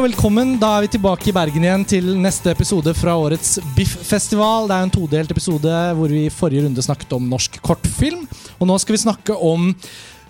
og velkommen. Da er vi tilbake i Bergen igjen til neste episode fra årets Biff-festival. Det er en todelt episode hvor vi i forrige runde snakket om norsk kortfilm. Og nå skal vi snakke om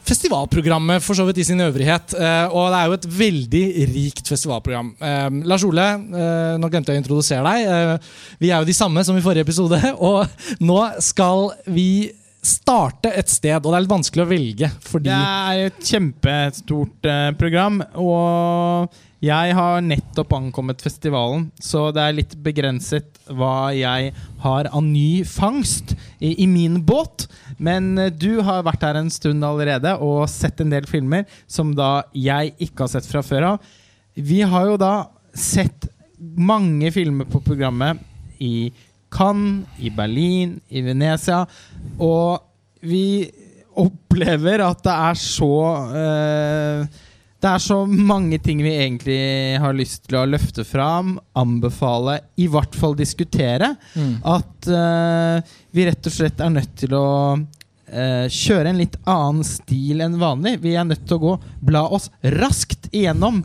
festivalprogrammet for så vidt i sin øvrighet. Eh, og det er jo et veldig rikt festivalprogram. Eh, Lars Ole, eh, nå glemte jeg å introdusere deg. Vi er jo de samme som i forrige episode. Og nå skal vi starte et sted, og det er litt vanskelig å velge. Fordi Det er et kjempestort eh, program, og jeg har nettopp ankommet festivalen, så det er litt begrenset hva jeg har av ny fangst i, i min båt. Men eh, du har vært her en stund allerede og sett en del filmer som da jeg ikke har sett fra før av. Vi har jo da sett mange filmer på programmet i Cannes, i Berlin, i Venezia. Og vi opplever at det er så eh, Det er så mange ting vi egentlig har lyst til å løfte fram, anbefale, i hvert fall diskutere. Mm. At uh, vi rett og slett er nødt til å uh, kjøre en litt annen stil enn vanlig. Vi er nødt til å gå bla oss raskt igjennom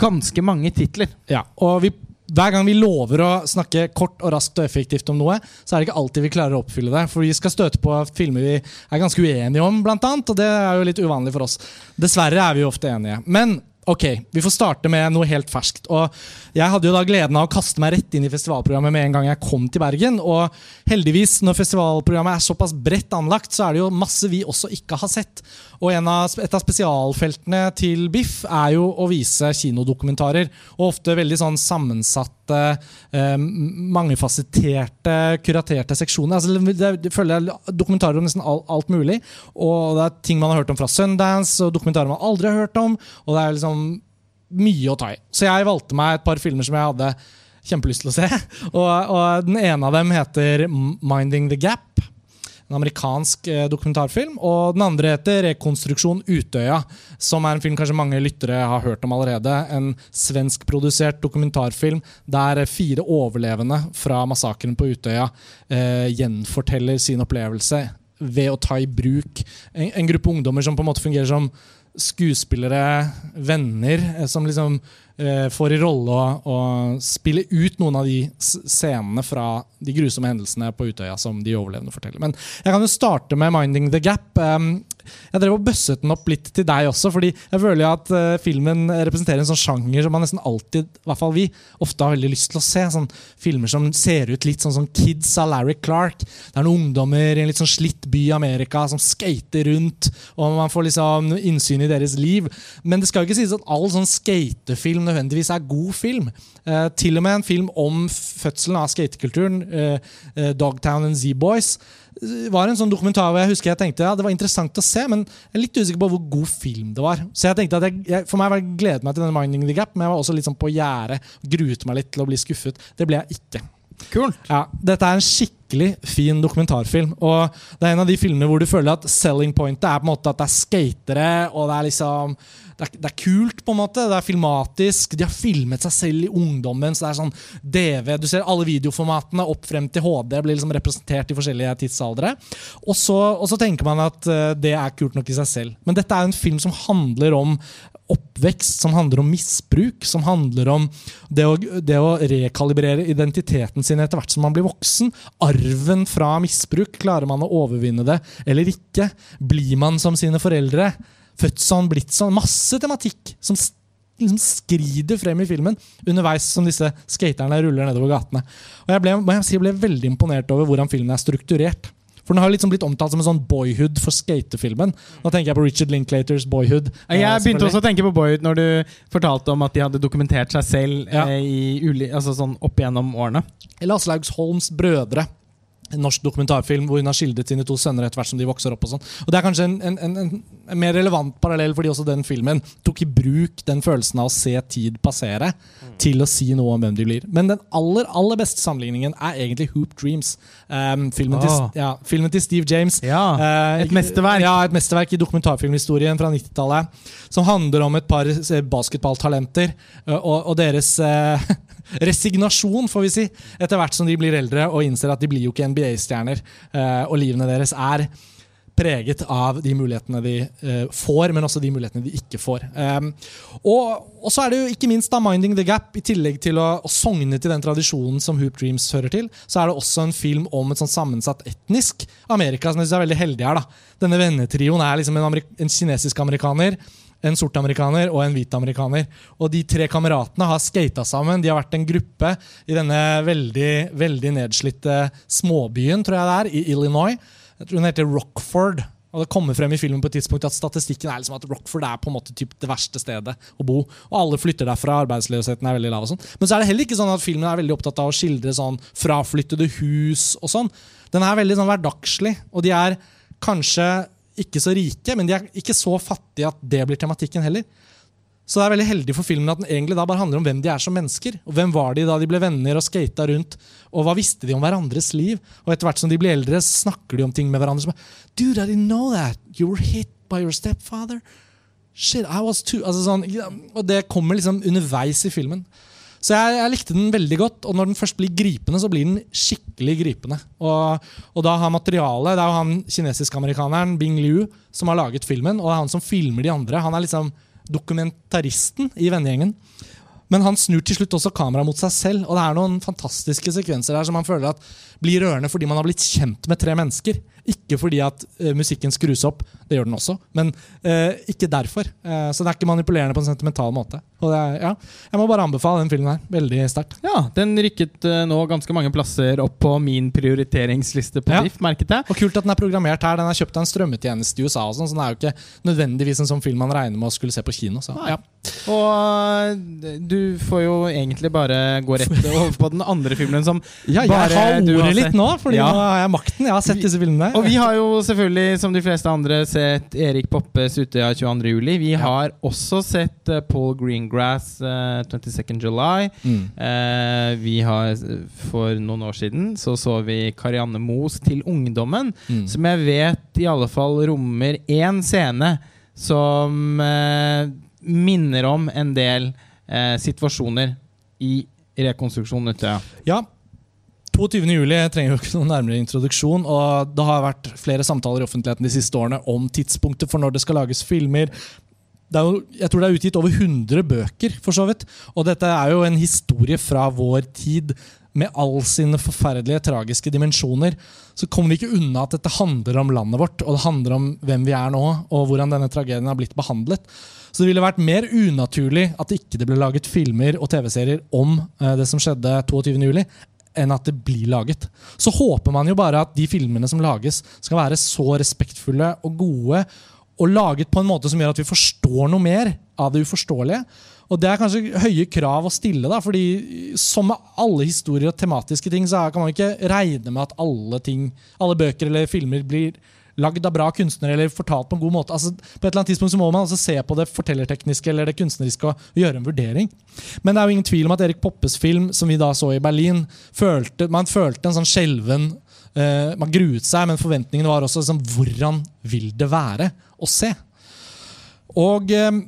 ganske mange titler. Ja, og vi, hver gang vi lover å snakke kort og raskt og effektivt om noe, så er det ikke alltid vi klarer å oppfylle det. For vi skal støte på filmer vi er ganske uenige om, blant annet, og det er jo litt uvanlig for oss. Dessverre er vi jo ofte enige. Men ok, vi får starte med noe helt ferskt. Og jeg hadde jo da gleden av å kaste meg rett inn i festivalprogrammet med en gang jeg kom til Bergen. Og heldigvis, når festivalprogrammet er såpass bredt anlagt, så er det jo masse vi også ikke har sett. Og av, et av spesialfeltene til BIFF er jo å vise kinodokumentarer. Og ofte veldig sånn sammensatte, eh, mangefasetterte, kuraterte seksjoner. Altså, det, det jeg dokumentarer om nesten alt, alt mulig. Og det er ting man har hørt om fra Sundance, og dokumentarer man aldri har hørt om. Og det er liksom mye å ta i. Så jeg valgte meg et par filmer som jeg hadde kjempelyst til å se. Og, og Den ene av dem heter 'Minding the Gap'. En amerikansk eh, dokumentarfilm. Og den andre heter 'Rekonstruksjon Utøya', som er en film kanskje mange lyttere har hørt om allerede. En svenskprodusert dokumentarfilm der fire overlevende fra massakren på Utøya eh, gjenforteller sin opplevelse ved å ta i bruk en, en gruppe ungdommer som på en måte fungerer som skuespillere, venner, eh, som liksom får i rolle å, å spille ut noen av de scenene fra de grusomme hendelsene på Utøya som de overlevende forteller. Men jeg kan jo starte med 'Minding the Gap'. Jeg drev og bøsset den opp litt til deg også, fordi jeg føler at uh, filmen representerer en sånn sjanger som man nesten alltid, i hvert fall vi, ofte har veldig lyst til å se. Sånn filmer som ser ut litt sånn som Kids av Larry Clark. Det er noen ungdommer i en litt sånn slitt by i Amerika som skater rundt, og man får liksom innsyn i deres liv. Men det skal jo ikke sies at all sånn skatefilm nødvendigvis er god film. Uh, til og med en film om fødselen av skatekulturen, uh, Dogtown and Z-Boys, var en sånn dokumentar hvor jeg husker jeg tenkte ja, det var interessant å se, men jeg er litt usikker på hvor god film det var. Så jeg tenkte at jeg, jeg, For meg var det gledet meg til denne Minding the Gap, men jeg var også litt sånn på gjerdet. Gruet meg litt til å bli skuffet. Det ble jeg ikke. Kult. Ja, Dette er en skikkelig fin dokumentarfilm. Og det er en av de filmene hvor du føler at selling pointet er på en måte at det er skatere, og det er liksom det er, det er kult, på en måte. Det er filmatisk. De har filmet seg selv i ungdommen. så det er sånn DV, Du ser alle videoformatene opp frem til HD blir liksom representert i forskjellige tidsaldre. Og så, og så tenker man at eh, det er kult nok i seg selv. Men dette er en film som handler om oppvekst, som handler om misbruk, som handler om det å, det å rekalibrere identiteten sin etter hvert som man blir voksen. Arven fra misbruk. Klarer man å overvinne det eller ikke? Blir man som sine foreldre? Født sånn, blitt sånn. Masse tematikk som liksom skrider frem i filmen underveis som disse skaterne ruller nedover gatene. Og jeg ble, jeg ble veldig imponert over hvordan filmen er strukturert. For den har liksom blitt omtalt som en sånn boyhood for skatefilmen. Da tenker jeg på Richard Linklaters Boyhood. Jeg begynte også å tenke på boyhood når du fortalte om at de hadde dokumentert seg selv Ja. eh, i altså sånn opp igjennom årene. Eller Aslaugs Holms brødre. En norsk dokumentarfilm hvor hun har skildret sine to sønner etter hvert som de vokser opp. Og sånn. Og Det er kanskje en, en, en, en, mer relevant parallell fordi også den filmen tok i bruk den følelsen av å se tid passere til å si noe om hvem de blir. Men den aller aller beste sammenligningen er egentlig Hoop Dreams. Um, filmen, oh. til, ja, filmen til Steve James. Ja, uh, et mesterverk. Ja, et mesterverk i dokumentarfilmhistorien fra 90-tallet. Som handler om et par eh, basketballtalenter uh, og, og deres eh, resignasjon, får vi si, etter hvert som de blir eldre og innser at de blir jo ikke NBA-stjerner. eh, og livene deres er preget av de mulighetene de eh, får, men også de mulighetene de ikke får. Um, og, og, så er det jo ikke minst da 'Minding the Gap', i tillegg til å, å sogne til den tradisjonen som Hoop Dreams hører til, så er det også en film om et sånn sammensatt etnisk Amerika, som jeg synes er veldig heldig her. da. Denne vennetrioen er liksom en, en kinesisk amerikaner en sort amerikaner og en hvit amerikaner. Og de tre kameratene har skata sammen. De har vært en gruppe i denne veldig, veldig nedslitte småbyen, tror jeg det er, i Illinois. Jeg tror den heter Rockford. Og det kommer frem i filmen på et tidspunkt at statistikken er liksom at Rockford er på en måte det verste stedet å bo. Og alle flytter derfra, arbeidsløsheten er veldig lav. og sånn. Men så er det heller ikke sånn at filmen er veldig opptatt av å skildre sånn fraflyttede hus og sånn. Den er veldig sånn hverdagslig, og de er kanskje ikke så rike, men de er ikke så fattige at det blir tematikken heller. Så det er veldig heldig for filmen at den egentlig da bare handler om hvem de er som mennesker. Og hvem var de da de ble venner og skata rundt, og hva visste de om hverandres liv? Og etter hvert som de blir eldre, snakker de om ting med hverandre som Dude, I didn't know that! You were hit by your stepfather? Shit, I was too altså sånn, Og det kommer liksom underveis i filmen. Så jeg, jeg, likte den veldig godt, og når den først blir gripende, så blir den skikkelig gripende. Og, og da har materialet Det er jo han kinesisk-amerikaneren Bing Liu som har laget filmen, og det er han som filmer de andre. Han er liksom dokumentaristen i vennegjengen. Men han snur til slutt også kameraet mot seg selv, og det er noen fantastiske sekvenser der som han føler at blir rørende fordi man har blitt kjent med tre mennesker. Ikke fordi at uh, musikken skrus opp, det gjør den også, men uh, ikke derfor. Uh, så det er ikke manipulerende på en sentimental måte. Er, ja, jeg må bare anbefale den filmen her. Veldig sterkt. Ja, Den rykket nå ganske mange plasser opp på min prioriteringsliste på ja. DIF, merket jeg. Og kult at den er programmert her. Den er kjøpt av en strømmetjeneste i USA, og sånn, så den er jo ikke nødvendigvis en sånn film man regner med å skulle se på kino. Så, ja. Og du får jo egentlig bare gå rett over på den andre filmen som ja, jeg bare har ordet litt nå, for ja. nå har jeg makten. Jeg har sett disse filmene. Og vi har jo selvfølgelig, som de fleste andre, sett Erik Poppes Utøya 22.07. Vi ja. har også sett uh, Paul Greengrass uh, 22nd July. Mm. Uh, vi har For noen år siden så så vi Karianne Moes Til ungdommen, mm. som jeg vet i alle fall rommer én scene som uh, minner om en del situasjoner i rekonstruksjonen Utøya. Ja, 22. juli trenger jo ikke noen nærmere introduksjon. og Det har vært flere samtaler i offentligheten de siste årene om tidspunktet for når det skal lages filmer. Jo, jeg tror det er utgitt over 100 bøker, for så vidt. Og dette er jo en historie fra vår tid med all sine forferdelige, tragiske dimensjoner. Så kommer vi ikke unna at dette handler om landet vårt, og det handler om hvem vi er nå, og hvordan denne tragedien har blitt behandlet. Så det ville vært mer unaturlig at det ikke ble laget filmer og TV-serier om eh, det som skjedde 22.07, enn at det blir laget. Så håper man jo bare at de filmene som lages, skal være så respektfulle og gode og laget på en måte som gjør at vi forstår noe mer av det uforståelige. Og Det er kanskje høye krav å stille, da, fordi som med alle historier og tematiske ting, så kan man ikke regne med at alle, ting, alle bøker eller filmer blir lagd av bra kunstnere eller fortalt på en god måte. Altså, på et eller annet tidspunkt så må man altså se på det fortellertekniske eller det kunstneriske og, gjøre en vurdering. Men det er jo ingen tvil om at Erik Poppes film, som vi da så i Berlin, følte, man følte en sånn skjelven uh, Man gruet seg, men forventningene var også liksom, Hvordan vil det være å se? Og uh,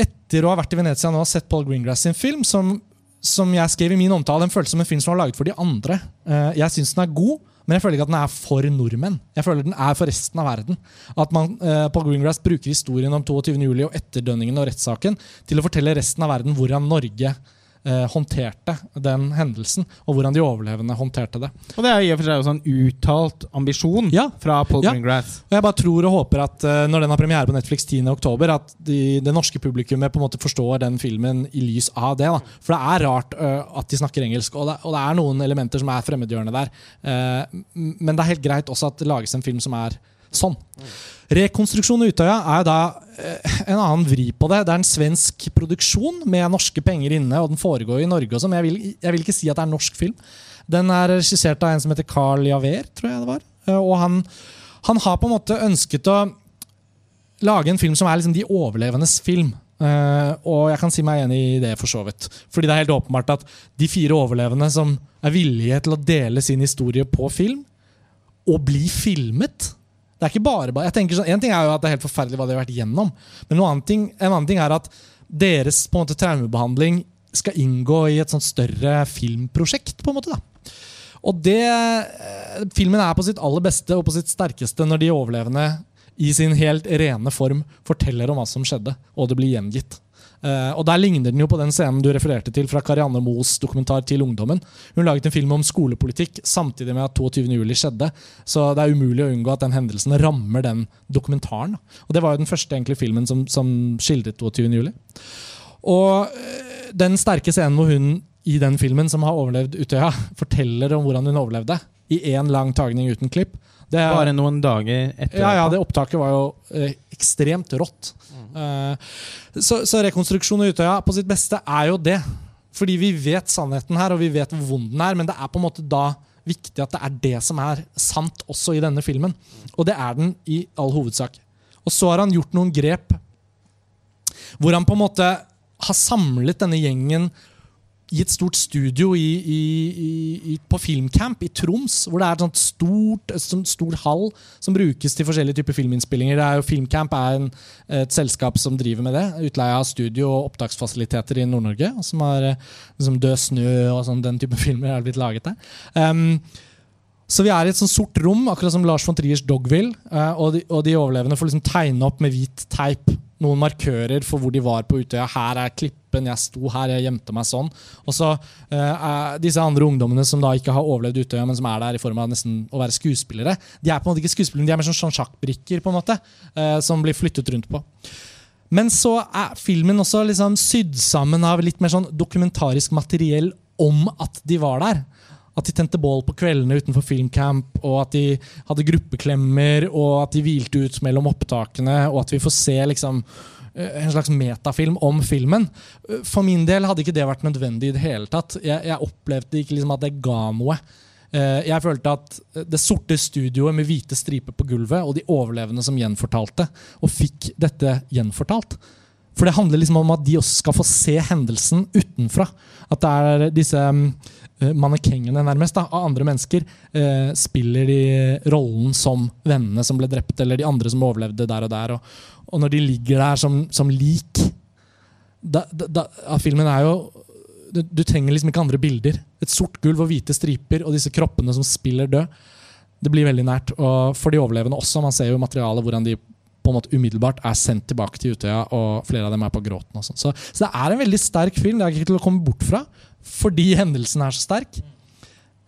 etter å ha vært i Venezia nå og sett Paul Greengrass sin film, som, som jeg skrev i min omtale, den føltes som en film som var laget for de andre. Uh, jeg syns den er god. Men jeg føler ikke at den er for nordmenn. Jeg føler den er for resten av verden. At man eh, på Greengrass bruker historien om 22.07. og etterdønningene og rettssaken til å fortelle resten av verden hvordan Norge eh, håndterte den hendelsen, og hvordan de overlevende håndterte det. Og Det er i og for seg også en uttalt ambisjon ja. fra Paul ja. Greengrass. Og jeg bare tror og håper at eh, når den har premiere på Netflix 10.10, at de, det norske publikummet på en måte forstår den filmen i lys av det. Da. For det er rart uh, at de snakker engelsk, og det, og det, er noen elementer som er fremmedgjørende der. Eh, men det er helt greit også at det lages en film som er sånn. Rekonstruksjon av Utøya er da eh, en annen vri på det. Det er en svensk produksjon med norske penger inne, og den foregår i Norge også, men jeg vil, jeg vil ikke si at det er en norsk film. Den er regissert av en som heter Carl Javer, tror jeg det var. Eh, og han, han har på en måte ønsket å lage en film som er liksom de overlevendes film. Uh, og jeg kan si meg enig i det, for så vidt. Fordi det er helt åpenbart at de fire overlevende som er villige til å dele sin historie på film, og bli filmet det er ikke bare, bare jeg tenker sånn, En ting er jo at det er helt forferdelig hva de har vært igjennom, men en annen ting, en annen ting er at deres på en måte traumebehandling skal inngå i et sånt større filmprosjekt. på en måte da. Og det, eh, Filmen er på sitt aller beste og på sitt sterkeste når de overlevende i sin helt rene form forteller om hva som skjedde, og det blir gjengitt. Uh, og Der ligner den jo på den scenen du refererte til fra Karianne Moes dokumentar til ungdommen. Hun laget en film om skolepolitikk samtidig med at 22. juli skjedde. Så det er umulig å unngå at den hendelsen rammer den dokumentaren. Og Det var jo den første egentlig filmen som, som skildret 22. juli. Og uh, den sterke scenen hvor hun i den filmen som har overlevd Utøya, forteller om hvordan hun overlevde i én lang tagning uten klipp. Det, Bare noen dager etter? Ja, ja, det opptaket var jo eh, ekstremt rått. Uh, så, så, rekonstruksjon av Utøya på sitt beste er jo det. Fordi vi vet sannheten her, og vi vet hvor vond den er, men det er på en måte da viktig at det er det som er sant også i denne filmen. Og det er den i all hovedsak. Og så har han gjort noen grep hvor han på en måte har samlet denne gjengen i et stort studio i, i, på Filmcamp i Troms. Hvor det er et stort, stor hall som brukes til forskjellige typer filminnspillinger. Er jo Filmcamp er en, et selskap som driver med det. Utleie av studio og opptaksfasiliteter i Nord-Norge. Som har liksom Død snø og sånn, den type filmer er blitt laget der. Um, så vi er i et sånt sort rom, akkurat som Lars von Triers Dogville. Uh, og, de, og de overlevende får liksom tegne opp med hvit teip noen markører for hvor de var på Utøya. Her er klippen, jeg sto her, jeg gjemte meg sånn. Og så uh, disse andre ungdommene som da ikke har overlevd Utøya, men som er der i form av nesten å være skuespillere. De er på en måte ikke skuespillere, de er mer sånn sjakkbrikker på en måte, uh, som blir flyttet rundt på. Men så er filmen også liksom sydd sammen av litt mer sånn dokumentarisk materiell om at de var der. At de tente bål på kveldene utenfor filmcamp, og at de hadde gruppeklemmer, og at de hvilte ut mellom opptakene, og at vi får se liksom eh, en slags metafilm om filmen. For min del hadde ikke det vært nødvendig i det hele tatt. Jeg, jeg opplevde ikke liksom at det ga noe. Eh, jeg følte at det sorte studioet med hvite striper på gulvet, og de overlevende som gjenfortalte, og fikk dette gjenfortalt. For det handler liksom om at de også skal få se hendelsen utenfra. At det er disse mm, mannekengene nærmest da, av andre mennesker eh, spiller de rollen som vennene som ble drept, eller de andre som overlevde der og der. Og, og når de ligger der som, som lik da, da, Filmen er jo du, du, trenger liksom ikke andre bilder. Et sort gulv og hvite striper og disse kroppene som spiller død. Det blir veldig nært. Og for de overlevende også. Man ser jo materialet hvordan de på en måte umiddelbart er sendt tilbake til Utøya, og flere av dem er på gråten. og sånn. Så, så, det er en veldig sterk film. Det er ikke til å komme bort fra fordi hendelsen er så sterk.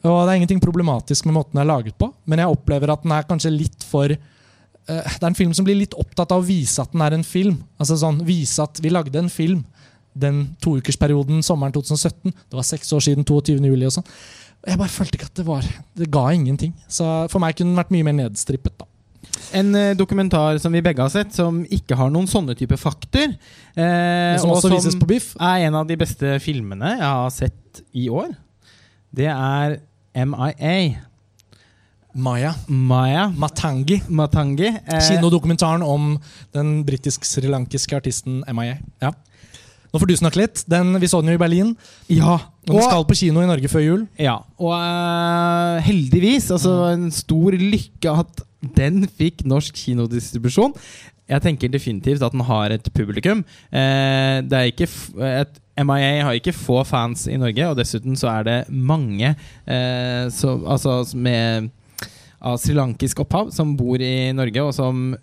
Og det er ingenting problematisk med måten den er laget på, men jeg opplever at den er kanskje litt for uh, Det er en film som blir litt opptatt av å vise at den er en film. Altså sånn, Vise at vi lagde en film den toukersperioden sommeren 2017. Det var seks år siden 22. juli. og sånn. Jeg bare følte ikke at det var Det ga ingenting. Så for meg kunne den vært mye mer nedstrippet. da. En uh, dokumentar som vi begge har sett, som ikke har noen sånne type fakter. Eh, som også vises på Biff. er en av de beste filmene jeg har sett i år. Det er MIA. Maya. Maya. Matangi. Matangi. Eh, Kinodokumentaren om den britisk-srilankiske artisten MIA. Ja. Nå får du snakke litt. Den, vi så den jo i Berlin. Ja. Og den skal på kino i Norge før jul. Ja, Og uh, heldigvis, altså mm. en stor lykke at den fikk norsk kinodistribusjon. Jeg tenker definitivt at den har et publikum. Eh, det er ikke et, MIA har ikke få fans i Norge, og dessuten så er det mange eh, som, altså med av srilankisk opphav som bor i Norge, og som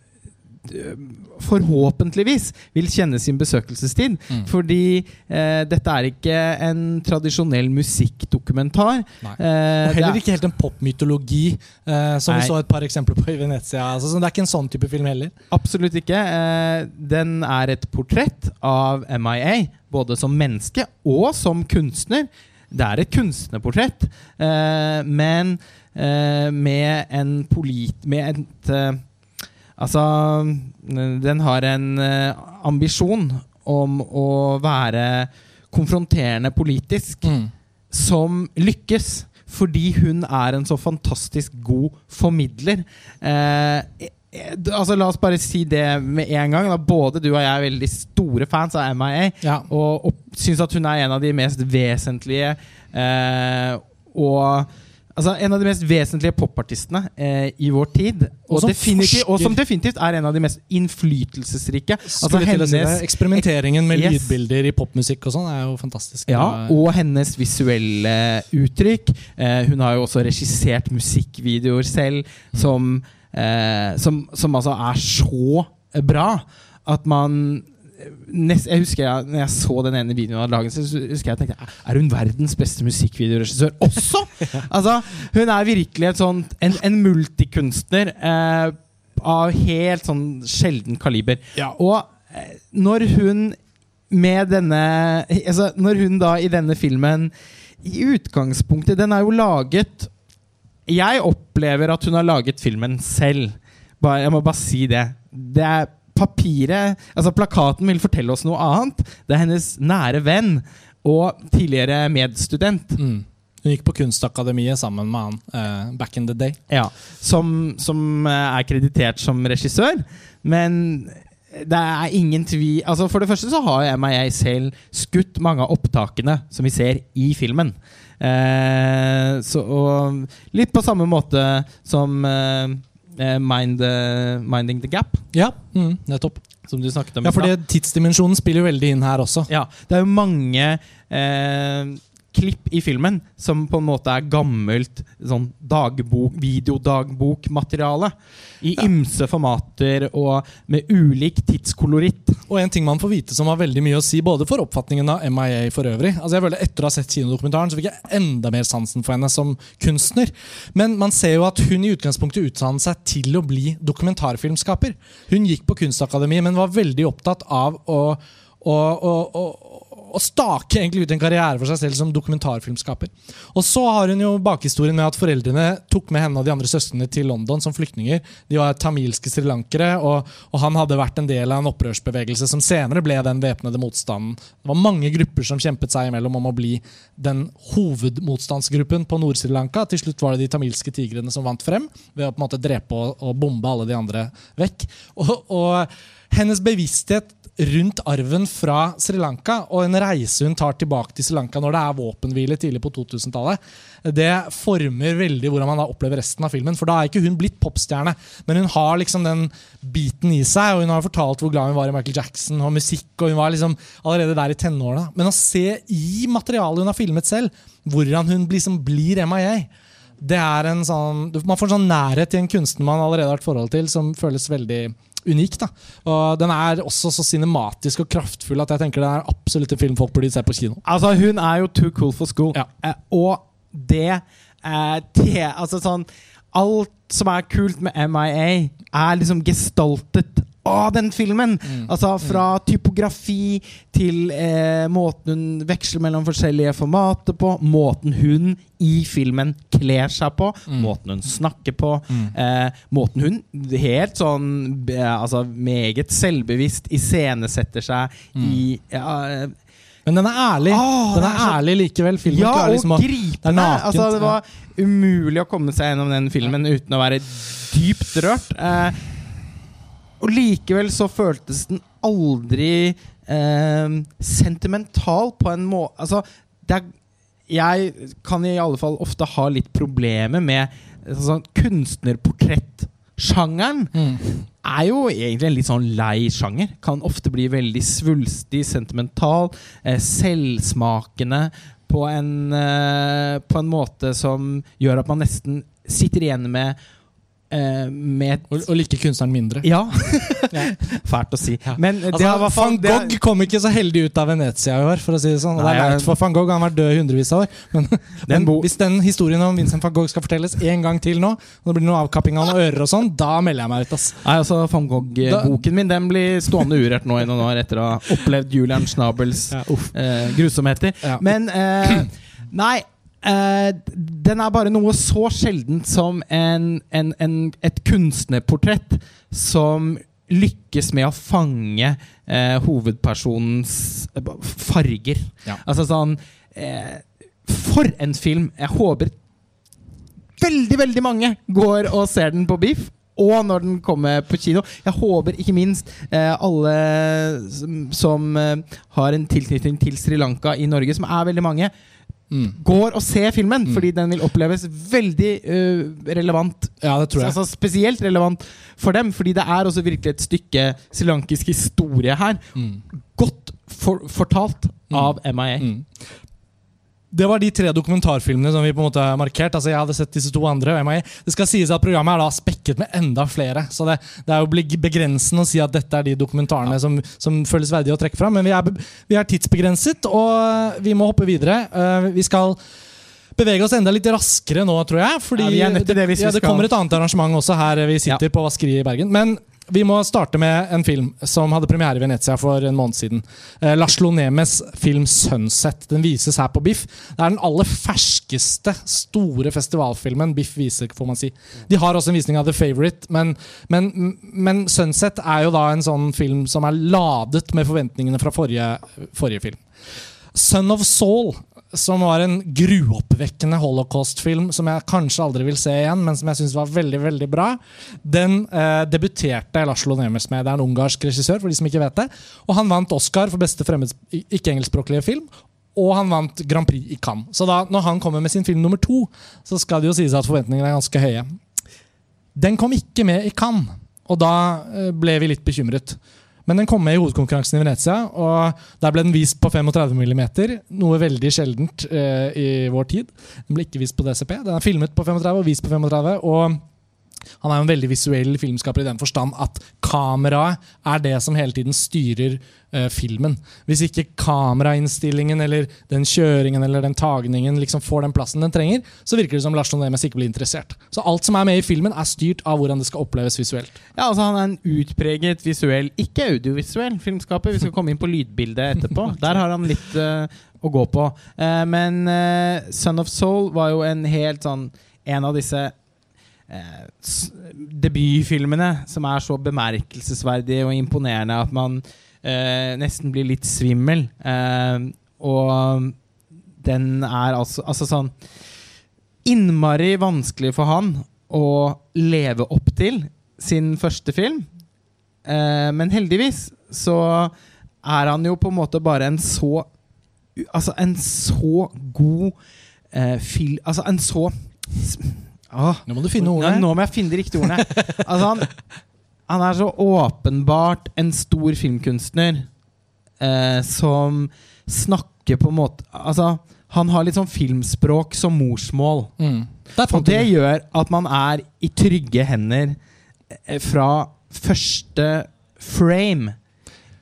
forhåpentligvis vil kjenne sin besøkelsestid. Mm. Fordi eh, dette er ikke en tradisjonell musikkdokumentar. Eh, og heller ikke helt en popmytologi, eh, som Nei. vi så et par eksempler på i Venezia. Altså, det er ikke en sånn type film heller. Absolutt ikke. Eh, den er et portrett av MIA, både som menneske og som kunstner. Det er et kunstnerportrett, eh, men eh, med en polit... Med et Altså, den har en uh, ambisjon om å være konfronterende politisk, mm. som lykkes. Fordi hun er en så fantastisk god formidler. Eh, eh altså La oss bare si det med en gang. Da. Både du og jeg er veldig store fans av MIA. Ja. Og, og syns at hun er en av de mest vesentlige eh, og Altså En av de mest vesentlige popartistene eh, i vår tid. Og, og, som og, som definitivt er en av de mest innflytelsesrike. Altså hennes, eksperimenteringen med yes. lydbilder i popmusikk og sånn er jo fantastisk. Ja, Og hennes visuelle uttrykk. Eh, hun har jo også regissert musikkvideoer selv som eh, som, som altså er så bra at man nest, jeg husker jeg, når jeg så den ene videoen av dagen, så husker jeg tenkte Er hun verdens beste musikkvideoregissør også?! altså, hun er virkelig et sånt, en, en multikunstner eh, av helt sånn sjelden kaliber. Ja. Og eh, når hun med denne altså, Når hun da i denne filmen I utgangspunktet Den er jo laget Jeg opplever at hun har laget filmen selv. Bare, jeg må bare si det. Det er papiret Altså Plakaten vil fortelle oss noe annet. Det er hennes nære venn og tidligere medstudent. Mm. Hun gikk på Kunstakademiet sammen med han uh, back in the day. Ja, som, som eh, er kreditert som regissør. Men det er ingen tvil altså For det første så har meg selv skutt mange av opptakene som vi ser i filmen. Eh, så, og litt på samme måte som eh Mind, eh, Minding the Gap, Ja, mm, nettopp. som du snakket om. Ja, for fordi Tidsdimensjonen spiller jo veldig inn her også. Ja, det er jo mange eh, klipp i filmen som på en måte er gammelt sånn dagbok, videodagbokmateriale. I ymse formater og med ulik tidskoloritt. Og en ting man får vite som har veldig mye å si både for oppfatningen av MIA for øvrig. Altså jeg føler Etter å ha sett kinodokumentaren så fikk jeg enda mer sansen for henne som kunstner. Men man ser jo at hun i utgangspunktet utdannet seg til å bli dokumentarfilmskaper. Hun gikk på Kunstakademiet, men var veldig opptatt av å, å, å, å å stake egentlig ut en karriere for seg selv som dokumentarfilmskaper. Og så har hun jo bakhistorien med at foreldrene tok med henne og de andre søstrene til London som flyktninger. De var tamilske srilankere, og, og han hadde vært en del av en opprørsbevegelse som senere ble den væpnede motstanden. Det var mange grupper som kjempet seg imellom om å bli den hovedmotstandsgruppen på Nord-Sri Lanka. Til slutt var det de tamilske tigrene som vant frem ved å på en måte drepe og, og bombe alle de andre vekk. Og, og hennes bevissthet rundt arven fra Sri Lanka og en reise hun tar tilbake til Sri Lanka når det er våpenhvile tidlig på 2000-tallet, det former veldig hvordan man da opplever resten av filmen. For da er ikke hun blitt popstjerne, men hun har liksom den biten i seg. Og hun har fortalt hvor glad hun var i Michael Jackson og musikk, og hun var liksom allerede der i tenårene. Men å se i materialet hun har filmet selv, hvordan hun liksom blir MIA det er en sånn, Man får en sånn nærhet til en kunstner man allerede har et forhold til, som føles veldig unik. da. Og Den er også så cinematisk og kraftfull at jeg tenker det er absolutt en film folk burde se på kino. Altså, hun er jo too cool for school. Ja. Eh, og det eh, det Altså sånn Alt som er kult med MIA, er liksom gestaltet av den filmen. Mm. Altså Fra typografi til eh, måten hun veksler mellom forskjellige formater på, måten hun i filmen kler seg på, Mm. måten hun snakker på, Mm. eh, måten hun helt sånn Altså meget selvbevisst iscenesetter seg Mm. i ja, eh, Men den er ærlig. Åh, den er, er så- ærlig likevel. Filmen ja, og liksom å det er gripende! nakent, Altså, det var umulig å komme seg gjennom den filmen uten å være dypt rørt. Eh, og likevel så føltes den aldri eh, sentimental på en måte Altså, er Jeg kan i alle fall ofte ha litt problemer med sånn kunstnerportrettsjangeren Mm. er jo egentlig en litt sånn lei sjanger. Kan ofte bli veldig svulstig, sentimental, eh, selvsmakende på en, eh, på en måte som gjør at man nesten sitter igjen med Og, og like kunstneren mindre. Ja. Fælt å si. Ja. Men Altså, fall Van det Gogh kom ikke så heldig ut av Venezia i år, for å si det sånn. Nei, det er leit for Van Gogh, han har vært død i hundrevis av år. Men, men bo- hvis den historien om Vincent van Gogh skal fortelles en gang til nå, og det blir noe avkapping av noen ører og sånn, da melder jeg meg ut. ass. Nei, altså Van Gogh-boken min Den blir stående urørt nå i noen år etter å ha opplevd Julian Schnabels Ja, eh, grusomheter. Ja. Men eh, Nei. Eh, den er bare noe så sjeldent som en, en, en, et kunstnerportrett som lykkes med å fange eh, hovedpersonens eh, farger. Ja. Altså sånn eh, For en film! Jeg håper veldig, veldig mange går og ser den på Beef Og når den kommer på kino. Jeg håper ikke minst eh, alle som, som eh, har en tilknytning til Sri Lanka i Norge, som er veldig mange, Mm. går og ser filmen. Mm. Fordi den vil oppleves veldig uh, relevant. Ja, det tror jeg. Altså Spesielt relevant for dem, fordi det er også virkelig et stykke srilankisk historie her. Mm. Godt for, fortalt Mm. av MIA. Det var de tre dokumentarfilmene som vi på en måte har markert. Altså Jeg hadde sett disse to andre. Det skal sies at programmet er da spekket med enda flere. Så det, det er jo begrensende å si at dette er de dokumentarene som, som føles verdige å trekke fram. Men vi er, vi er tidsbegrenset, og vi må hoppe videre. Eh, vi skal bevege oss enda litt raskere nå, tror jeg. Fordi Ja, det ja, det kommer et annet arrangement også her vi sitter på Vaskeriet i Bergen. Men vi må starte med en film som hadde premiere i Venezia for en måned siden. Eh, Lars Lonemes film 'Sunset'. Den vises her på Biff. Det er den aller ferskeste store festivalfilmen Biff viser, får man si. De har også en visning av The Favourite, men, men, men 'Sunset' er jo da en sånn film som er ladet med forventningene fra forrige, forrige film. 'Son of Saul', som var en gruoppvekkende holocaust-film som jeg kanskje aldri vil se igjen, men som jeg syns var veldig veldig bra, den eh, debuterte Laszlo Nemes med. Det er en ungarsk regissør, for de som ikke vet det. Og han vant Oscar for beste fremmed, ikke-engelskspråklige film. Og han vant Grand Prix i Cannes. Så da, når han kommer med sin film nummer to, så skal det jo sies at forventningene er ganske høye. Den kom ikke med i Cannes, og da eh, ble vi litt bekymret. Men den kom med i hovedkonkurransen i Venezia, og der ble den vist på 35 mm. Noe veldig sjeldent eh, i vår tid. Den ble ikke vist på DCP. Den er filmet på 35 og vist på 35. og han er jo en veldig visuell filmskaper i den forstand at kameraet er det som hele tiden styrer eh, filmen. Hvis ikke kamerainnstillingen eller den kjøringen eller den tagningen liksom får den plassen den trenger, så virker det som Lars Nemes ikke blir interessert. Så alt som er med i filmen, er styrt av hvordan det skal oppleves visuelt. Ja, altså Han er en utpreget visuell, ikke audiovisuell filmskaper. Vi skal komme inn på lydbildet etterpå. Der har han litt eh, å gå på. Eh, men eh, Son of Soul var jo en helt sånn En av disse debutfilmene som er så bemerkelsesverdige og imponerende at man eh, nesten blir litt svimmel. Eh, og den er altså, altså sånn Innmari vanskelig for han å leve opp til sin første film. Eh, men heldigvis så er han jo på en måte bare en så Altså en så god eh, fil... Altså en så Åh. Nå må du finne Ja, nå må jeg finne de riktige ordene. altså, han, han er så åpenbart en stor filmkunstner eh, som snakker på en måte Altså, han har litt sånn filmspråk som morsmål. Mm. Og det gjør at man er i trygge hender eh, fra første frame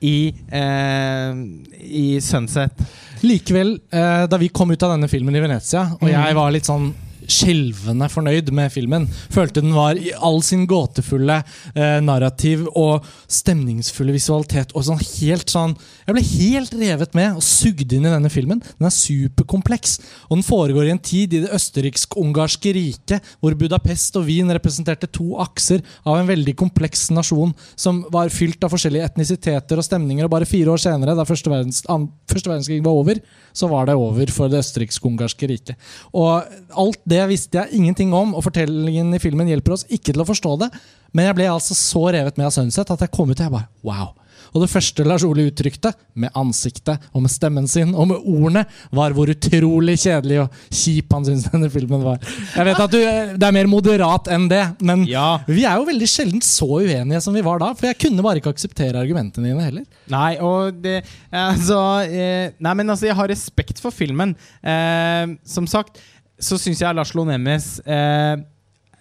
i, eh, i Sunset. Likevel, eh, da vi kom ut av denne filmen i Venezia, og Mhm. jeg var litt sånn skjelvende fornøyd med filmen. Følte den var i all sin gåtefulle eh, narrativ og stemningsfulle visualitet. Og sånn helt sånn Jeg ble helt revet med og sugd inn i denne filmen. Den er superkompleks, og den foregår i en tid i det østerriksk-ungarske riket, hvor Budapest og Wien representerte to akser av en veldig kompleks nasjon som var fylt av forskjellige etnisiteter og stemninger. Og bare fire år senere, da første, verdens, første verdenskrig var over, så var det over for det østerriksk-ungarske riket. Og alt det visste jeg ingenting om, og fortellingen i filmen hjelper oss ikke til å forstå det. Men jeg ble altså så revet med av Sunset at jeg kom ut og jeg bare wow. Og det første Lars Ole uttrykte, med ansiktet og med stemmen sin og med ordene, var hvor utrolig kjedelig og kjip han syntes denne filmen var. Jeg vet at du, Det er mer moderat enn det, men Ja. vi er jo veldig sjelden så uenige som vi var da. For jeg kunne bare ikke akseptere argumentene dine heller. Nei, og det Altså eh, Nei, men altså, jeg har respekt for filmen. Eh, som sagt så syns jeg Lars Lonemes eh,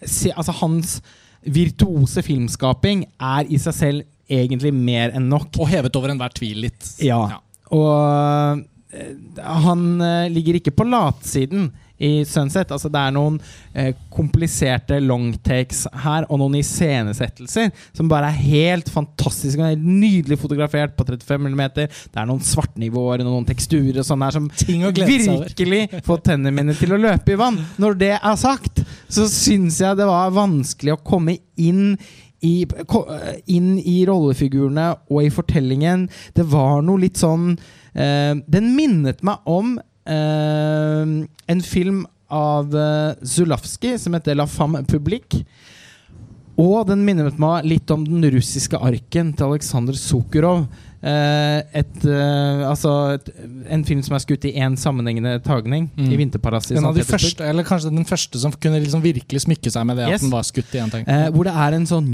se, Altså, hans virtuose filmskaping er i seg selv egentlig mer enn nok. Og hevet over enhver tvil litt. Ja. Og eh, han eh, ligger ikke på latsiden i Sunset. Altså, det er noen eh, kompliserte longtakes her, og noen iscenesettelser som bare er helt fantastiske. helt Nydelig fotografert på 35 mm. Det er noen svartnivåer noen teksturer og sånn her som virkelig får tennene mine til å løpe i vann. Når det er sagt, så syns jeg det var vanskelig å komme inn i, inn i rollefigurene og i fortellingen. Det var noe litt sånn uh, Den minnet meg om uh, en film av uh, Zulawski som heter La Femme Publique. Og den minnet meg litt om den russiske arken til Aleksandr Sukharov. Eh, et, eh, altså et, en film som er skutt i én sammenhengende tagning, Mm. i 'Vinterparadis'. En av de første, eller kanskje den første som kunne liksom virkelig smykke seg med det Yes. at den var skutt i en ting. Eh, hvor det er en sånn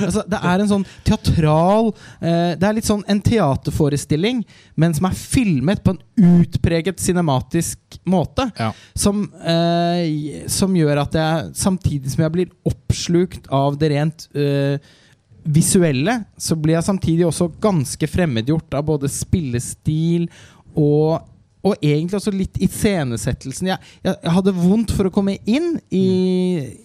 altså, Det er en sånn teatral eh, Det er litt sånn en teaterforestilling, men som er filmet på en utpreget cinematisk måte. Ja. Som, eh, som gjør at jeg, samtidig som jeg blir oppslukt av det rent eh, visuelle, så blir jeg samtidig også ganske fremmedgjort av både spillestil og og egentlig også litt iscenesettelsen. Jeg, jeg, jeg hadde vondt for å komme inn i,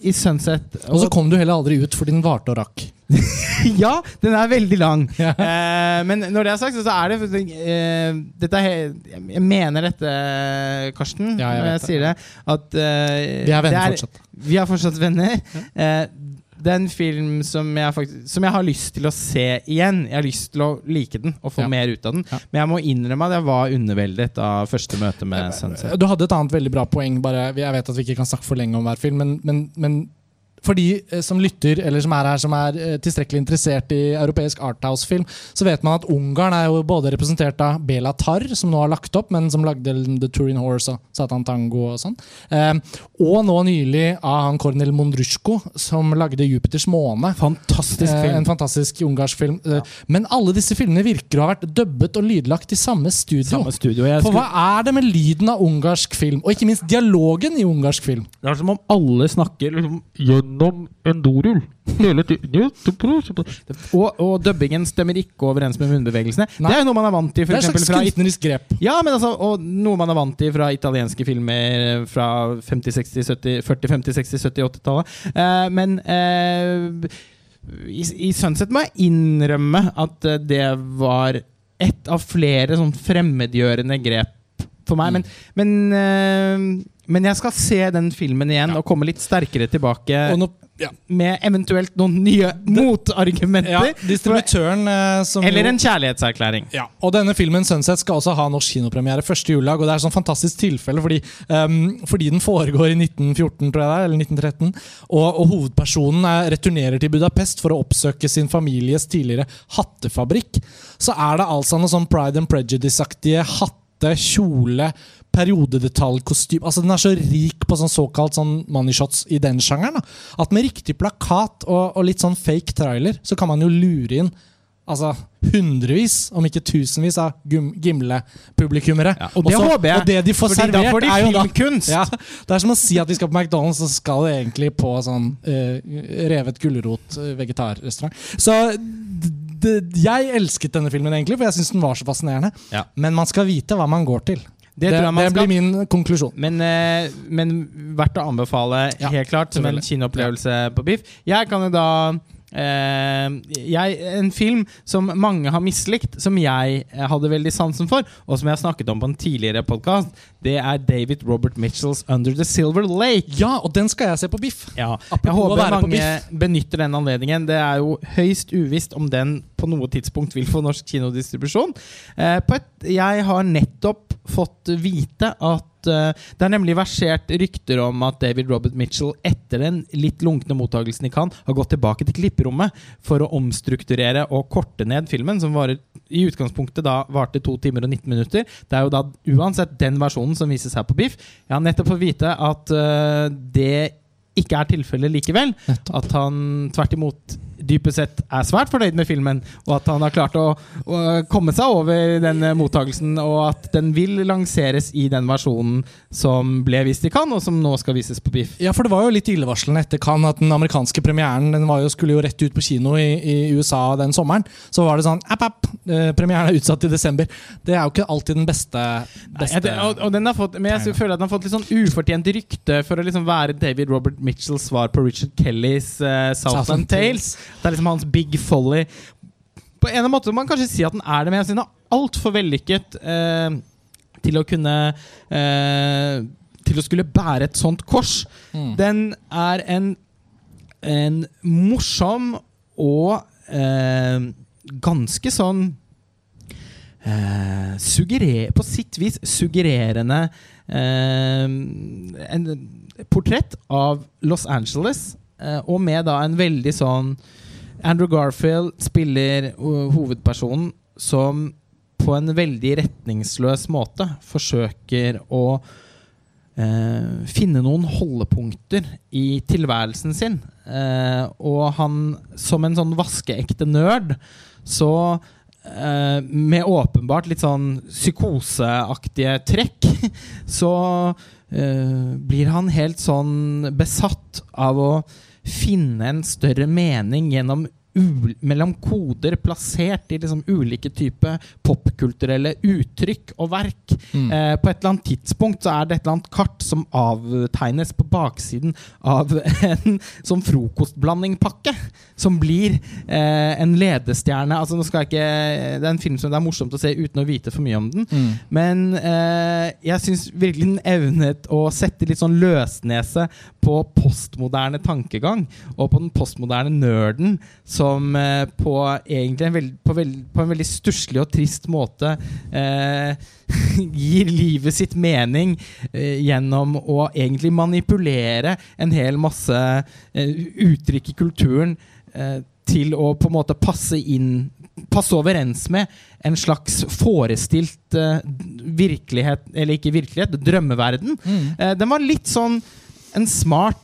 i Sunset. Og så kom du heller aldri ut fordi den varte og rakk. ja, den er veldig lang. Ja. Eh, men når det er sagt, så er det eh, dette er, Jeg mener dette, Karsten, Ja, jeg når jeg det. sier det. At eh, Vi er venner det fortsatt. Vi er fortsatt venner. Eh, det er en film som jeg, faktisk, som jeg har lyst til å se igjen. Jeg har lyst til å like den og få Ja. mer ut av den. Ja. Men jeg må innrømme at jeg var underveldet av første møte med Sunset. Du hadde et annet veldig bra poeng. Bare, jeg vet at vi ikke kan snakke for lenge om hver film, men, men, men for de eh, som lytter, eller som er her, som er eh, tilstrekkelig interessert i europeisk arthouse-film, så vet man at Ungarn er jo både representert av Bela Tarr, som nå har lagt opp, men som lagde The Turin Horse og Satan Tango og sånn. Eh, og nå nylig av han Kornel Mondrushko, som lagde Jupiters måne. Fantastisk Eh, film. En fantastisk ungarsk film. Ja. Men alle disse filmene virker å ha vært dubbet og lydlagt i samme studio. Samme studio. For hva er det med lyden av ungarsk film, og ikke minst dialogen i ungarsk film? det er som om alle snakker liksom, gjennom en dorull. Og, og dubbingen stemmer ikke overens med munnbevegelsene. Nei. Det er jo noe man er vant til Det er et eksempel slags fra kunstnerisk grep. Ja, men altså, og noe man er vant til fra italienske filmer fra 50, 60, 70, 40, 50, 60, 70, 80-tallet. Uh, men uh, i, i Sunset må jeg innrømme at det var ett av flere sånn fremmedgjørende grep for meg. Men, men, eh, men jeg skal se den filmen igjen Ja. og komme litt sterkere tilbake nå, ja, med eventuelt noen nye motargumenter. ja, distributøren eh, som Eller en kjærlighetserklæring. Ja, og denne filmen Sunset skal også ha norsk kinopremiere første juledag. Og det er et sånn fantastisk tilfelle fordi, um, fordi den foregår i 1914, tror jeg det er, eller 1913. Og, og hovedpersonen er, returnerer til Budapest for å oppsøke sin families tidligere hattefabrikk. Så er det altså noe sånn Pride and Prejudice-aktige hatte, kjole, periodedetaljkostyme Altså Den er så rik på sånn såkalt sånn money shots i den sjangeren. da At med riktig plakat og, og litt sånn fake trailer, så kan man jo lure inn altså hundrevis, om ikke tusenvis, av Gimle-publikummere. Ja, og jeg, Og det de får fordi servert, får de er jo da filmkunst. ja, Det er som å si at vi skal på McDonald's, så skal det egentlig på sånn uh, revet gulrot-vegetarrestaurant. Så d- d- jeg elsket denne filmen, egentlig, for jeg syns den var så fascinerende. Ja. Men man skal vite hva man går til. Det Det, tror jeg man det blir min konklusjon. Men, eh, men verdt å anbefale, Ja, helt klart, som en kinoopplevelse på Biff. Jeg kan jo da jeg, En film som mange har mislikt, som jeg eh, hadde veldig sansen for, og som jeg har snakket om på en tidligere podkast, det er David Robert Mitchells 'Under the Silver Lake'. Ja, og den skal jeg se på Biff. Ja, jeg håper mange benytter den anledningen. Det er jo høyst uvisst om den på noe tidspunkt vil få norsk kinodistribusjon. Eh, jeg har nettopp fått vite at eh, det er nemlig versert rykter om at David Robert Mitchell etter den litt lunkne mottagelsen i Cannes har gått tilbake til klipperommet for å omstrukturere og korte ned filmen, som varer, i utgangspunktet da varte to timer og 19 minutter. Det er jo da uansett den versjonen som vises her på Biff. Jeg har nettopp fått vite at uh, det ikke er tilfellet likevel. At han tvert imot dypest sett er svært fornøyd med filmen, og at han har klart å, å komme seg over den mottakelsen, mottagelsen, og at den vil lanseres i den versjonen som ble vist i Cannes, og som nå skal vises på Biff. Ja, for det var jo litt illevarslende etter Cannes at den amerikanske premieren den var jo, skulle jo rett ut på kino i, i USA den sommeren. Så var det sånn app, app, eh, Premieren er utsatt til desember. Det er jo ikke alltid den beste, beste Ja, det, og, og den har fått, men jeg føler at den har fått litt sånn ufortjent rykte for å liksom være David Robert Mitchells svar på Richard Kellys uh, Southland Southland Tales. Det er liksom hans Big Folly. På en måte må man kanskje si at den er det, men jeg synes den er altfor vellykket eh, til å kunne eh, Til å skulle bære et sånt kors. Mm. Den er en, en morsom og eh, ganske sånn eh, suggerer, På sitt vis suggererende eh, en portrett av Los Angeles, og med da en veldig sånn Andrew Garfield spiller hovedpersonen som på en veldig retningsløs måte forsøker å eh, finne noen holdepunkter i tilværelsen sin. Eh, og han, som en sånn vaskeekte nerd, så eh, med åpenbart litt sånn psykoseaktige trekk, så eh, blir han helt sånn besatt av å finne en større mening gjennom mellom koder plassert i liksom ulike typer popkulturelle uttrykk og verk. Mm. Eh, på et eller annet tidspunkt så er det et eller annet kart som avtegnes på baksiden av en sånn frokostblandingpakke. Som blir eh, en ledestjerne. Altså ikke Det er en film som det er morsomt å se uten å vite for mye om den. Mm. Men eh, jeg syns virkelig den evnet å sette litt sånn løsnese på postmoderne tankegang. Og på den postmoderne nerden som eh, på, egentlig en veld, på, veld, på en veldig stusslig og trist måte eh, gir livet sitt mening eh, gjennom å egentlig manipulere en hel masse eh, uttrykk i kulturen eh, til å på en måte passe inn Passe overens med en slags forestilt uh, virkelighet Eller ikke virkelighet, drømmeverden. Mm. Uh, den var litt sånn en smart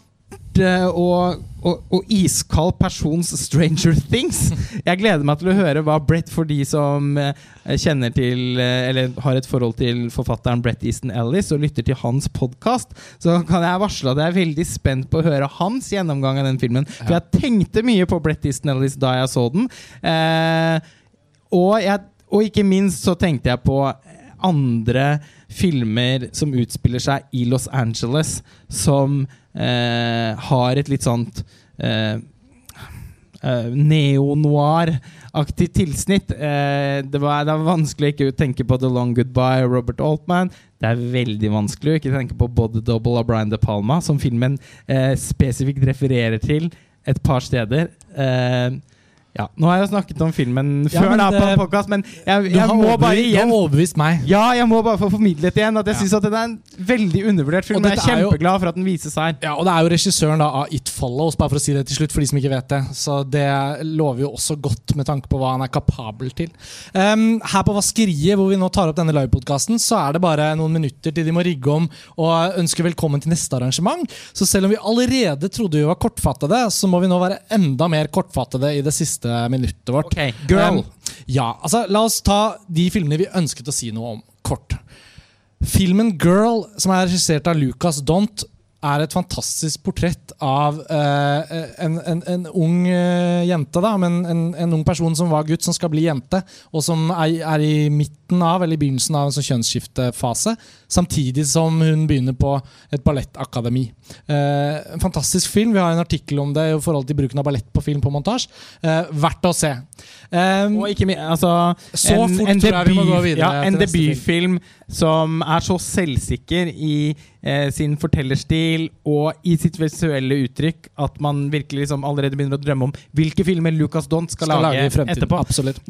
og, og, og iskald persons Stranger Things. Jeg gleder meg til å høre hva Brett, for de som eh, kjenner til eh, Eller har et forhold til forfatteren Brett Easton Ellis og lytter til hans podkast, så kan jeg varsle at jeg er veldig spent på å høre hans gjennomgang av den filmen. For jeg tenkte mye på Brett Easton Ellis da jeg så den. Eh, og, jeg, og ikke minst så tenkte jeg på andre filmer som utspiller seg i Los Angeles, som eh, har et litt sånt eh, eh, neo-noir-aktig tilsnitt. Eh, det, var, det var vanskelig å ikke tenke på The Long Goodbye og Robert Altman. Det er veldig vanskelig å ikke tenke på Body Double av Brian De Palma, som filmen eh, spesifikt refererer til et par steder. Eh, ja, Nå har jeg jo snakket om filmen Ja, før men da på det- podcast, men jeg, jeg må bare igjen du har overbevist meg. ja, jeg må bare få formidlet igjen at jeg Ja. synes at den er en veldig undervurdert film. Og jeg er er jo- kjempeglad for at den vises her. Ja, og Det er jo regissøren da av It Follows, bare for å si det til slutt, for de som ikke vet det. Så det lover jo også godt med tanke på hva han er kapabel til. Um, her på Vaskeriet, hvor vi nå tar opp denne livepodkasten, så er det bare noen minutter til de må rigge om og ønske velkommen til neste arrangement. Så selv om vi allerede trodde vi var kortfattede, så må vi nå være enda mer kortfattede i det siste minuttet vårt. Okay, Girl. Um, ja, altså La oss ta de filmene vi ønsket å si noe om, kort. Filmen Girl, som er regissert av Lucas Dont, er et fantastisk portrett av eh, en, en, en ung eh, jente. da, men en, en ung person som var gutt, som skal bli jente, og som er, er i midten av, eller i begynnelsen av en sånn kjønnsskiftefase. Samtidig som hun begynner på et ballettakademi. Eh, en fantastisk film. Vi har en artikkel om det i forhold til bruken av ballett på film på montasje. Eh, verdt å se. Um, Og ikke mi- altså, ja, en til neste debutfilm som er så selvsikker i eh, sin fortellerstil og i sitt visuelle uttrykk at man virkelig liksom allerede begynner å drømme om hvilke filmer Lucas Dont skal, skal lage lage, etterpå. Absolutt.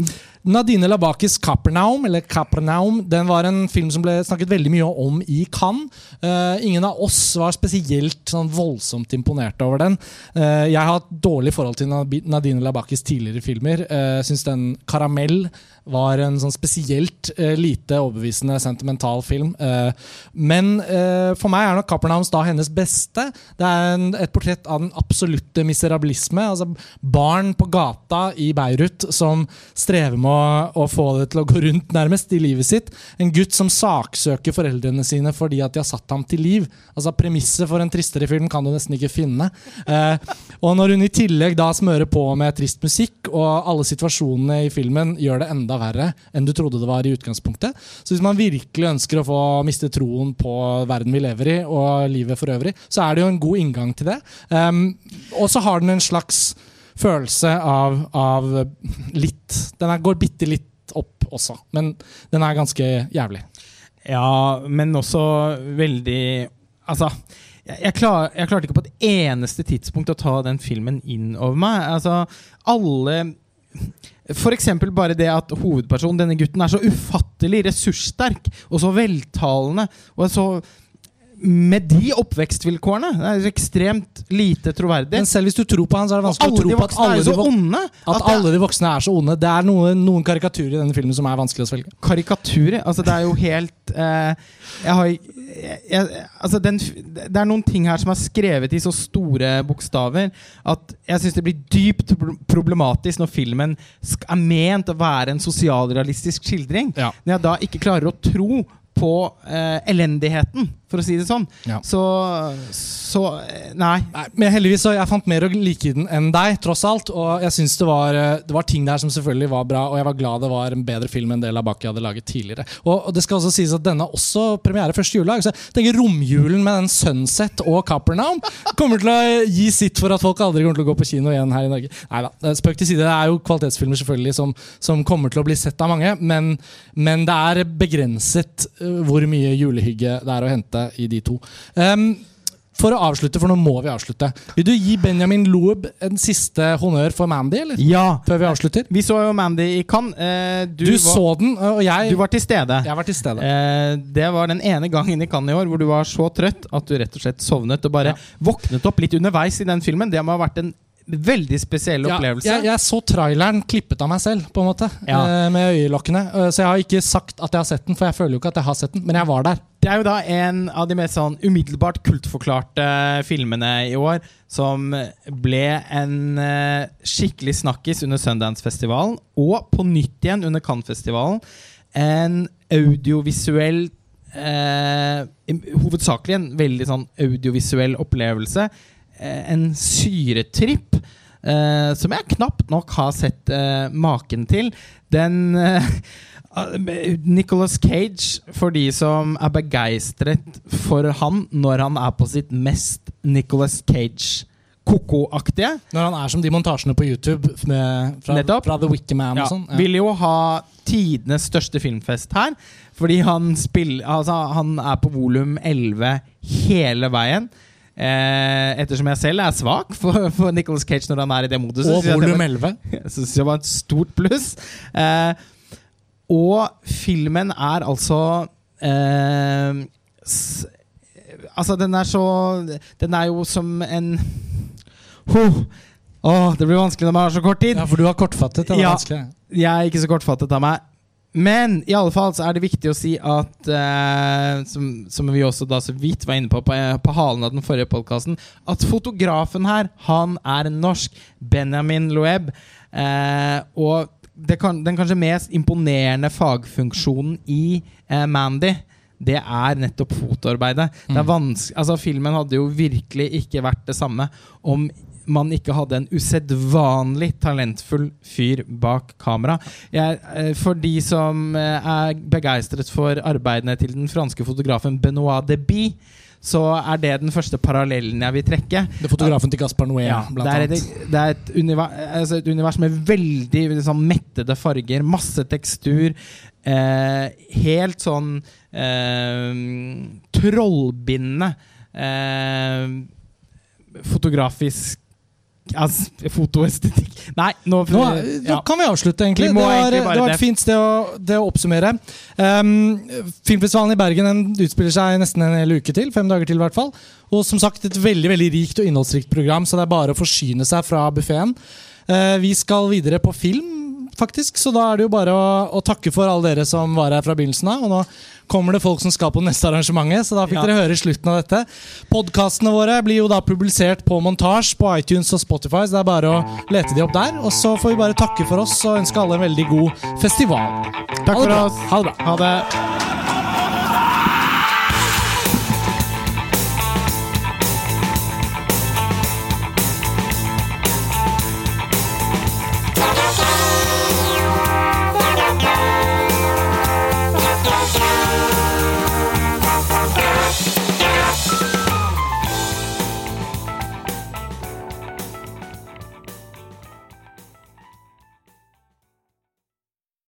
Nadine Labakis Capernaum, eller Capernaum, den var en film som ble snakket veldig mye om i Cannes. Uh, ingen av oss var spesielt sånn voldsomt imponert over den. Uh, jeg har hatt dårlig forhold til Nadine Labakis tidligere filmer. Uh, Syns den 'Karamell' var en sånn spesielt uh, lite overbevisende sentimental film. Eh, men eh, for meg er nok Capernaums da hennes beste. Det er en, et portrett av den absolutte miserabilisme. Altså barn på gata i Beirut som strever med å, å få det til å gå rundt nærmest i livet sitt. En gutt som saksøker foreldrene sine fordi at de har satt ham til liv. Altså Premisset for en tristere film kan du nesten ikke finne. Eh, og når hun i tillegg da smører på med trist musikk, og alle situasjonene i filmen gjør det enda verre enn du trodde det var i utgangspunktet. Så hvis man virkelig ønsker å få miste troen på verden vi lever i, og livet for øvrig, så er det jo en god inngang til det. Um, og så har den en slags følelse av, av litt Den går bitte litt opp også, men den er ganske jævlig. Ja, men også veldig Altså, jeg, klar, jeg klarte ikke på et eneste tidspunkt å ta den filmen inn over meg. Altså, alle eksempel bare det at hovedpersonen, denne gutten, er så ufattelig ressurssterk og så veltalende og så med de oppvekstvilkårene Det er ekstremt lite troverdig. Men selv hvis du tror på han, så er det vanskelig å tro på at alle de, så onde. at er alle de voksne er så onde. Det er noen, noen karikaturer i denne filmen som er vanskelig å svelge. karikaturer. Altså, det er jo helt eh, Jeg har jeg, Altså, den, det er noen ting her som er skrevet i så store bokstaver at jeg syns det blir dypt problematisk når filmen er ment å være en sosialrealistisk skildring. Ja. Når jeg da ikke klarer å tro på eh, elendigheten, for å si det sånn. Ja. Så, så eh, Nei. Nei, men heldigvis så jeg fant mer å like i den enn deg, tross alt. Og jeg synes det var, eh, det var ting der som selvfølgelig var bra, og jeg var glad det var en bedre film enn det Labaki hadde laget tidligere. Og, og det skal også sies at denne har også premiere første juledag. Så jeg tenker romjulen med den Sunset og Capernaum kommer til å gi sitt for at folk aldri kommer til å gå på kino igjen her i Norge. Neida, spøk til side. Det er jo kvalitetsfilmer selvfølgelig som, som kommer til å bli sett av mange, men, men det er begrenset eh, hvor mye julehygge det er å hente i de to. Um, for å avslutte, for nå må vi avslutte. Vil du gi Benjamin Loeb en siste honnør for Mandy, eller? Ja. Før vi avslutter? Vi så jo Mandy i Cannes. Eh, Du, du, var, så den, og jeg, du var til stede. jeg var til stede. Eh, det var den ene gangen i Cannes i år hvor du var så trøtt at du rett og slett sovnet og bare våknet opp litt underveis i den filmen. Det må ha vært en veldig spesiell Ja, jeg, jeg så traileren klippet av meg selv, på en måte, Ja. eh, med øyelokkene. Eh, Så jeg har ikke sagt at jeg har sett den, for jeg føler jo ikke at jeg har sett den, men jeg var der. Det er jo da en av de mest sånn umiddelbart kultforklarte filmene i år, som ble en eh, skikkelig snakkis under Sundance-festivalen, og på nytt igjen under Cannes-festivalen. En audiovisuell eh, Hovedsakelig en veldig sånn audiovisuell opplevelse. Eh, en syretripp eh, som jeg knapt nok har sett eh, maken til. Den eh, Nicholas Cage, for de som er begeistret for han når han er på sitt mest Nicholas Cage koko-aktige. Når han er som de montasjene på YouTube med, fra, fra The Wicker Man Ja, og sånn. Vil jo ha tidenes største filmfest her. Fordi han, spiller, altså, han er på volum 11 hele veien. Eh, ettersom jeg selv er svak for, for Nicholas Cage når han er i det moduset. Og volum var- 11. Jeg synes det var et stort pluss. Eh, og filmen er altså eh, s, Altså, den er så Den er jo som en Huh. Åh, det blir vanskelig når man har så kort tid. Ja, for du har kortfattet. Det Ja. Jeg er ikke så kortfattet av meg. Men i alle fall så er det viktig å si at eh, som, som vi også da så vidt var inne på på, på halen av den forrige podkasten, at fotografen her, han er norsk. Benjamin Loeb. Eh, og det kan, den kanskje mest imponerende fagfunksjonen i eh, Mandy, det er nettopp fotoarbeidet. Det er vans altså, filmen hadde jo virkelig ikke vært det samme om man ikke hadde en usedvanlig talentfull fyr bak kamera. Jeg, eh, for de som eh, er begeistret for arbeidene til den franske fotografen Benoit Debye, så er det den første parallellen jeg vil trekke. Det er fotografen til Gaspar Noé, Ja, blant det, er annet. det er et univers, altså et univers med veldig liksom, mettede farger, masse tekstur. Eh, helt sånn eh, trollbindende eh, fotografisk Altså, fotoestetikk Nei, nå, Nå, nå ja. kan vi avslutte, egentlig. Vi Det var, egentlig det bare var det. et fint sted å, det å oppsummere. Um, filmfestivalen i Bergen den utspiller seg nesten en hel uke til. Fem dager til, i hvert fall. Og som sagt, et veldig veldig rikt og innholdsrikt program, så det er bare å forsyne seg fra buffeen. Uh, vi skal videre på film, faktisk, så da er det jo bare å, å takke for alle dere som var her fra begynnelsen av. Og nå kommer det folk som skal på neste arrangementet, så da fikk Ja. dere høre slutten av dette. Podkastene våre blir jo da publisert på montasje på iTunes og Spotify, så det er bare å lete de opp der. Og så får vi bare takke for oss og ønske alle en veldig god festival. Takk for oss. Ha det bra. Ha det.